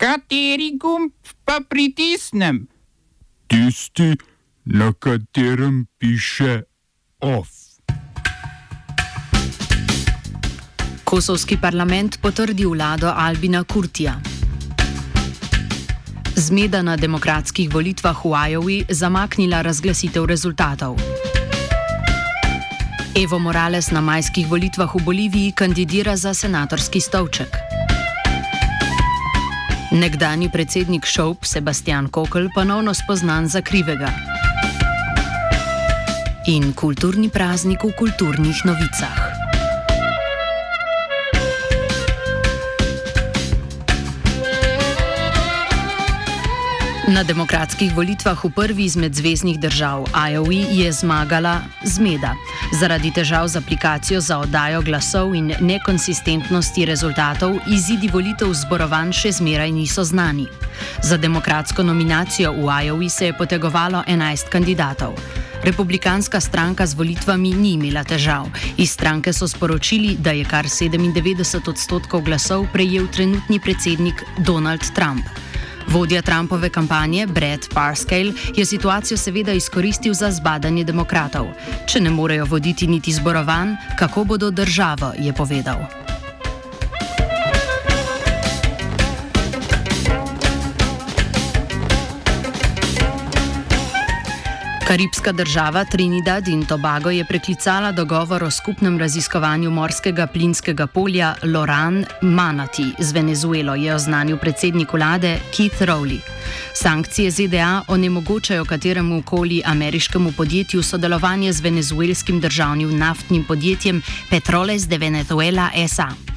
Kateri gumb pa pritisnem? Tisti, na katerem piše OF. Kosovski parlament potrdi vlado Albina Kurtija. Zmeda na demokratskih volitvah v Iowi zamaknila razglasitev rezultatov. Evo Morales na majskih volitvah v Boliviji kandidira za senatorski stolček. Nekdani predsednik Šoup Sebastian Kokl ponovno spoznan za krivega. In kulturni praznik v kulturnih novicah. Na demokratskih volitvah v prvi izmed zvezdnih držav Iowa je zmagala zmeda. Zaradi težav z aplikacijo za oddajo glasov in nekonsistentnosti rezultatov izidi volitev zborovanj še zmeraj niso znani. Za demokratsko nominacijo v Iowa se je potegovalo 11 kandidatov. Republikanska stranka z volitvami ni imela težav. Iz stranke so sporočili, da je kar 97 odstotkov glasov prejel trenutni predsednik Donald Trump. Vodja Trumpove kampanje Brad Parscale je situacijo seveda izkoristil za zbadanje demokratov. Če ne morejo voditi niti zborovanj, kako bodo državo, je povedal. Karibska država Trinidad in Tobago je preklicala dogovor o skupnem raziskovanju morskega plinskega polja Loran Manati z Venezuelo, je oznanil predsednik vlade Keith Rowley. Sankcije ZDA onemogočajo kateremu koli ameriškemu podjetju sodelovanje z venezuelskim državnim naftnim podjetjem Petroles de Venezuela SA.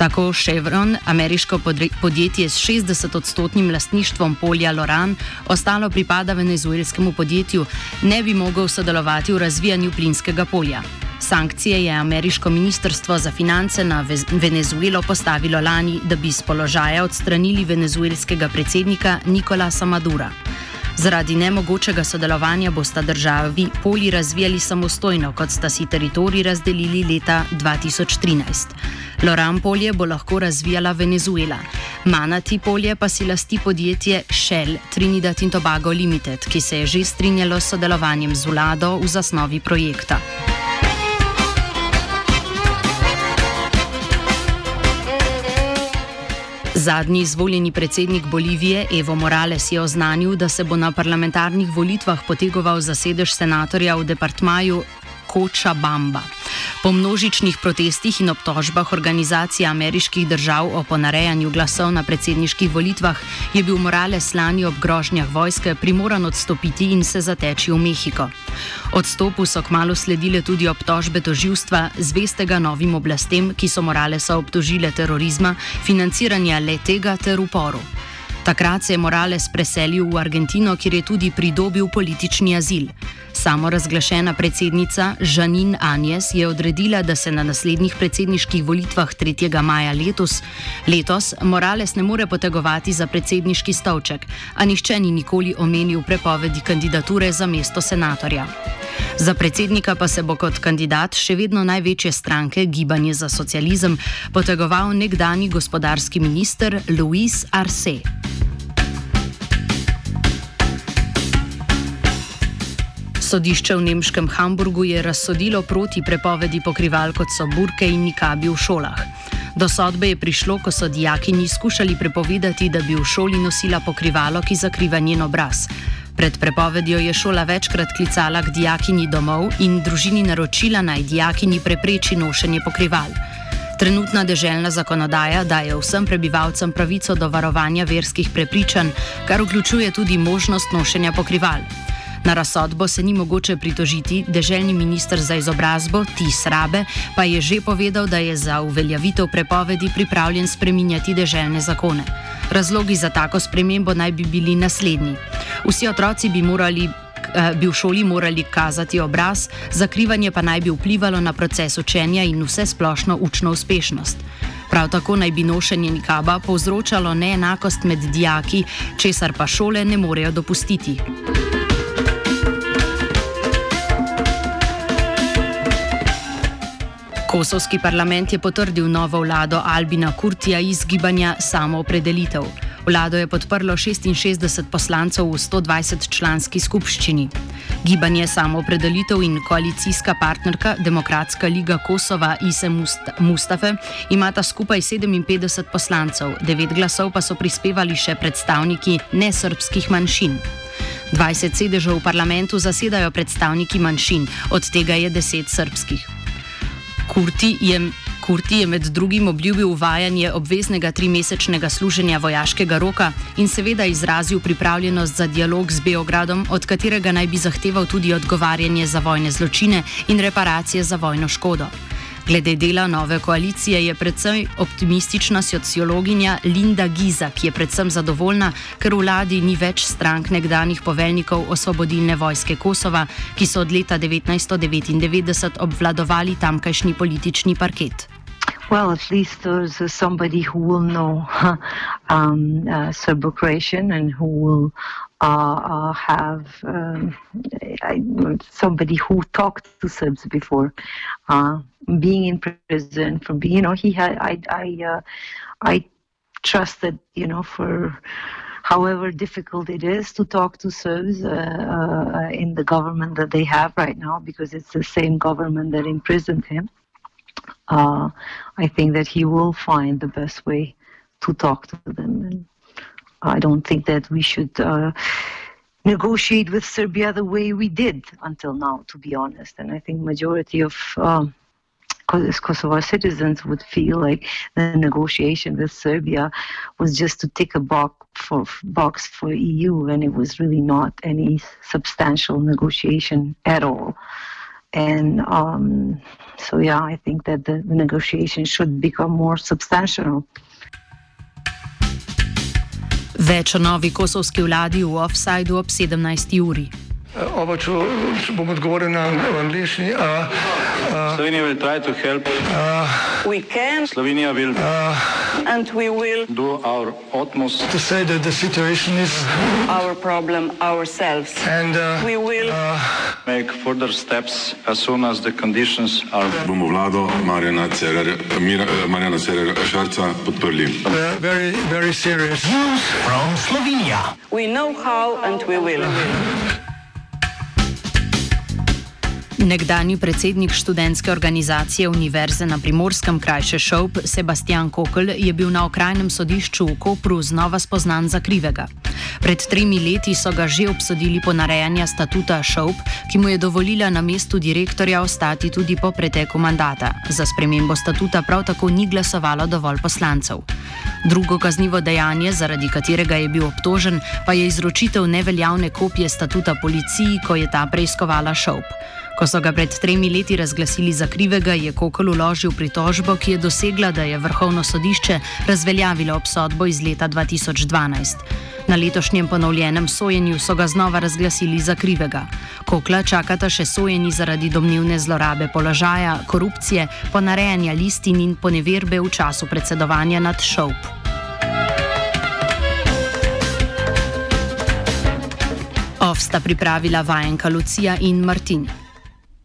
Tako Chevron, ameriško podjetje s 60-odstotnim lastništvom polja Loran, ostalo pripada venezuelskemu podjetju, ne bi mogel sodelovati v razvijanju plinskega polja. Sankcije je ameriško ministrstvo za finance na Venezuelo postavilo lani, da bi z položaja odstranili venezuelskega predsednika Nikolasa Madura. Zaradi nemogočega sodelovanja bosta državi polji razvijali samostojno, kot sta si teritorij razdelili leta 2013. Loran polje bo lahko razvijala Venezuela, Manati polje pa si lasti podjetje Shell Trinidad in Tobago Limited, ki se je že strinjalo s sodelovanjem z vlado v zasnovi projekta. Zadnji izvoljeni predsednik Bolivije Evo Morales je oznanil, da se bo na parlamentarnih volitvah potegoval za sedež senatorja v departmaju Koča Bamba. Po množičnih protestih in obtožbah organizacije ameriških držav o ponarejanju glasov na predsedniških volitvah je bil Morales lani ob grožnjah vojske primoran odstopiti in se zateči v Mehiko. Odstopu so kmalo sledile tudi obtožbe toživstva, zvestega novim oblastem, ki so Moralesa obtožile terorizma, financiranja le tega ter uporu. Takrat se je Morales preselil v Argentino, kjer je tudi pridobil politični azil. Samo razglašena predsednica Žanin Anjes je odredila, da se na naslednjih predsedniških volitvah 3. maja letos, letos Morales ne more potegovati za predsedniški stolček, a nihče ni nikoli omenil prepovedi kandidature za mesto senatorja. Za predsednika pa se bo kot kandidat še vedno največje stranke Gibanje za socializem potegoval nekdani gospodarski minister Luis Arce. Sodišče v nemškem Hamburgu je razsodilo proti prepovedi pokrival kot so burke in nikabi v šolah. Do sodbe je prišlo, ko so dijakini skušali prepovedati, da bi v šoli nosila pokrivalo, ki zakriva njen obraz. Pred prepovedjo je šola večkrat klicala k dijakini domov in družini naročila naj dijakini prepreči nošenje pokrival. Trenutna deželna zakonodaja daje vsem prebivalcem pravico do varovanja verskih prepričanj, kar vključuje tudi možnost nošenja pokrival. Na razsodbo se ni mogoče pritožiti, deželni minister za izobrazbo Tis Rabe pa je že povedal, da je za uveljavitev prepovedi pripravljen spreminjati deželne zakone. Razlogi za tako spremembo naj bi bili naslednji. Vsi otroci bi, morali, eh, bi v šoli morali kazati obraz, zakrivanje pa naj bi vplivalo na proces učenja in vse splošno učno uspešnost. Prav tako naj bi nošenje nikaba povzročalo neenakost med dijaki, česar pa šole ne morejo dopustiti. Kosovski parlament je potrdil novo vlado Albina Kurtija iz gibanja Samoopredelitev. Vlado je podprlo 66 poslancev v 120 članski skupščini. Gibanje samoopredelitev in koalicijska partnerka Demokratska liga Kosova Ise Mustafe imata skupaj 57 poslancev, 9 glasov pa so prispevali še predstavniki nesrbskih manjšin. 20 sedežev v parlamentu zasedajo predstavniki manjšin, od tega je 10 srpskih. Kurti je, Kurti je med drugim obljubil uvajanje obveznega trimesečnega služenja vojaškega roka in seveda izrazil pripravljenost za dialog z Beogradom, od katerega naj bi zahteval tudi odgovarjanje za vojne zločine in reparacije za vojno škodo. Glede dela nove koalicije je predvsem optimistična sociologinja Linda Giza, ki je predvsem zadovoljna, ker v vladi ni več strank nekdanjih poveljnikov osvobodilne vojske Kosova, ki so od leta 1999 obvladovali tamkajšnji politični parket. Well, at least there's uh, somebody who will know um, uh, Serbo-Croatian and who will uh, uh, have um, I, somebody who talked to Serbs before, uh, being in prison. From you know, he had I I uh, I trust that you know for however difficult it is to talk to Serbs in the government that they have right now, because it's the same government that imprisoned him uh, I think that he will find the best way to talk to them. And I don't think that we should uh, negotiate with Serbia the way we did until now, to be honest. And I think majority of um, Kosovo citizens would feel like the negotiation with Serbia was just to tick a box for box for EU, and it was really not any substantial negotiation at all. And um, so, yeah, I think that the, negotiation should become more substantial. Več o novi kosovski vladi v offsajdu ob 17. uri. Oba, če, če bom odgovoril na angliški. Slovenija will try to help. We can. Slovenija will. Uh, and we will do our utmost to say that the situation is our problem ourselves. And we will make further steps as soon as the conditions are. Bomo vlado Marjana Cerera Šarca podprli. Very, very serious. News from Slovenia. We know how and we will. Nekdani predsednik študentske organizacije Univerze na primorskem krajše Šov, Sebastian Kokl, je bil na okrajnem sodišču v Kopru znova spoznan za krivega. Pred tremi leti so ga že obsodili po narejanja statuta Šov, ki mu je dovolila na mestu direktorja ostati tudi po preteku mandata. Za spremembo statuta prav tako ni glasovalo dovolj poslancev. Drugo kaznivo dejanje, zaradi katerega je bil obtožen, pa je izročitev neveljavne kopije statuta policiji, ko je ta preiskovala Šov. Ko so ga pred tremi leti razglasili za krivega, je Kokol uložil pritožbo, ki je dosegla, da je Vrhovno sodišče razveljavilo obsodbo iz leta 2012. Na letošnjem ponovljenem sojenju so ga znova razglasili za krivega. Kokla čakata še sojeni zaradi domnevne zlorabe položaja, korupcije, ponarejanja listin in poneverbe v času predsedovanja nad Šoup. Ovsta pripravila vajenka Lucija in Martin.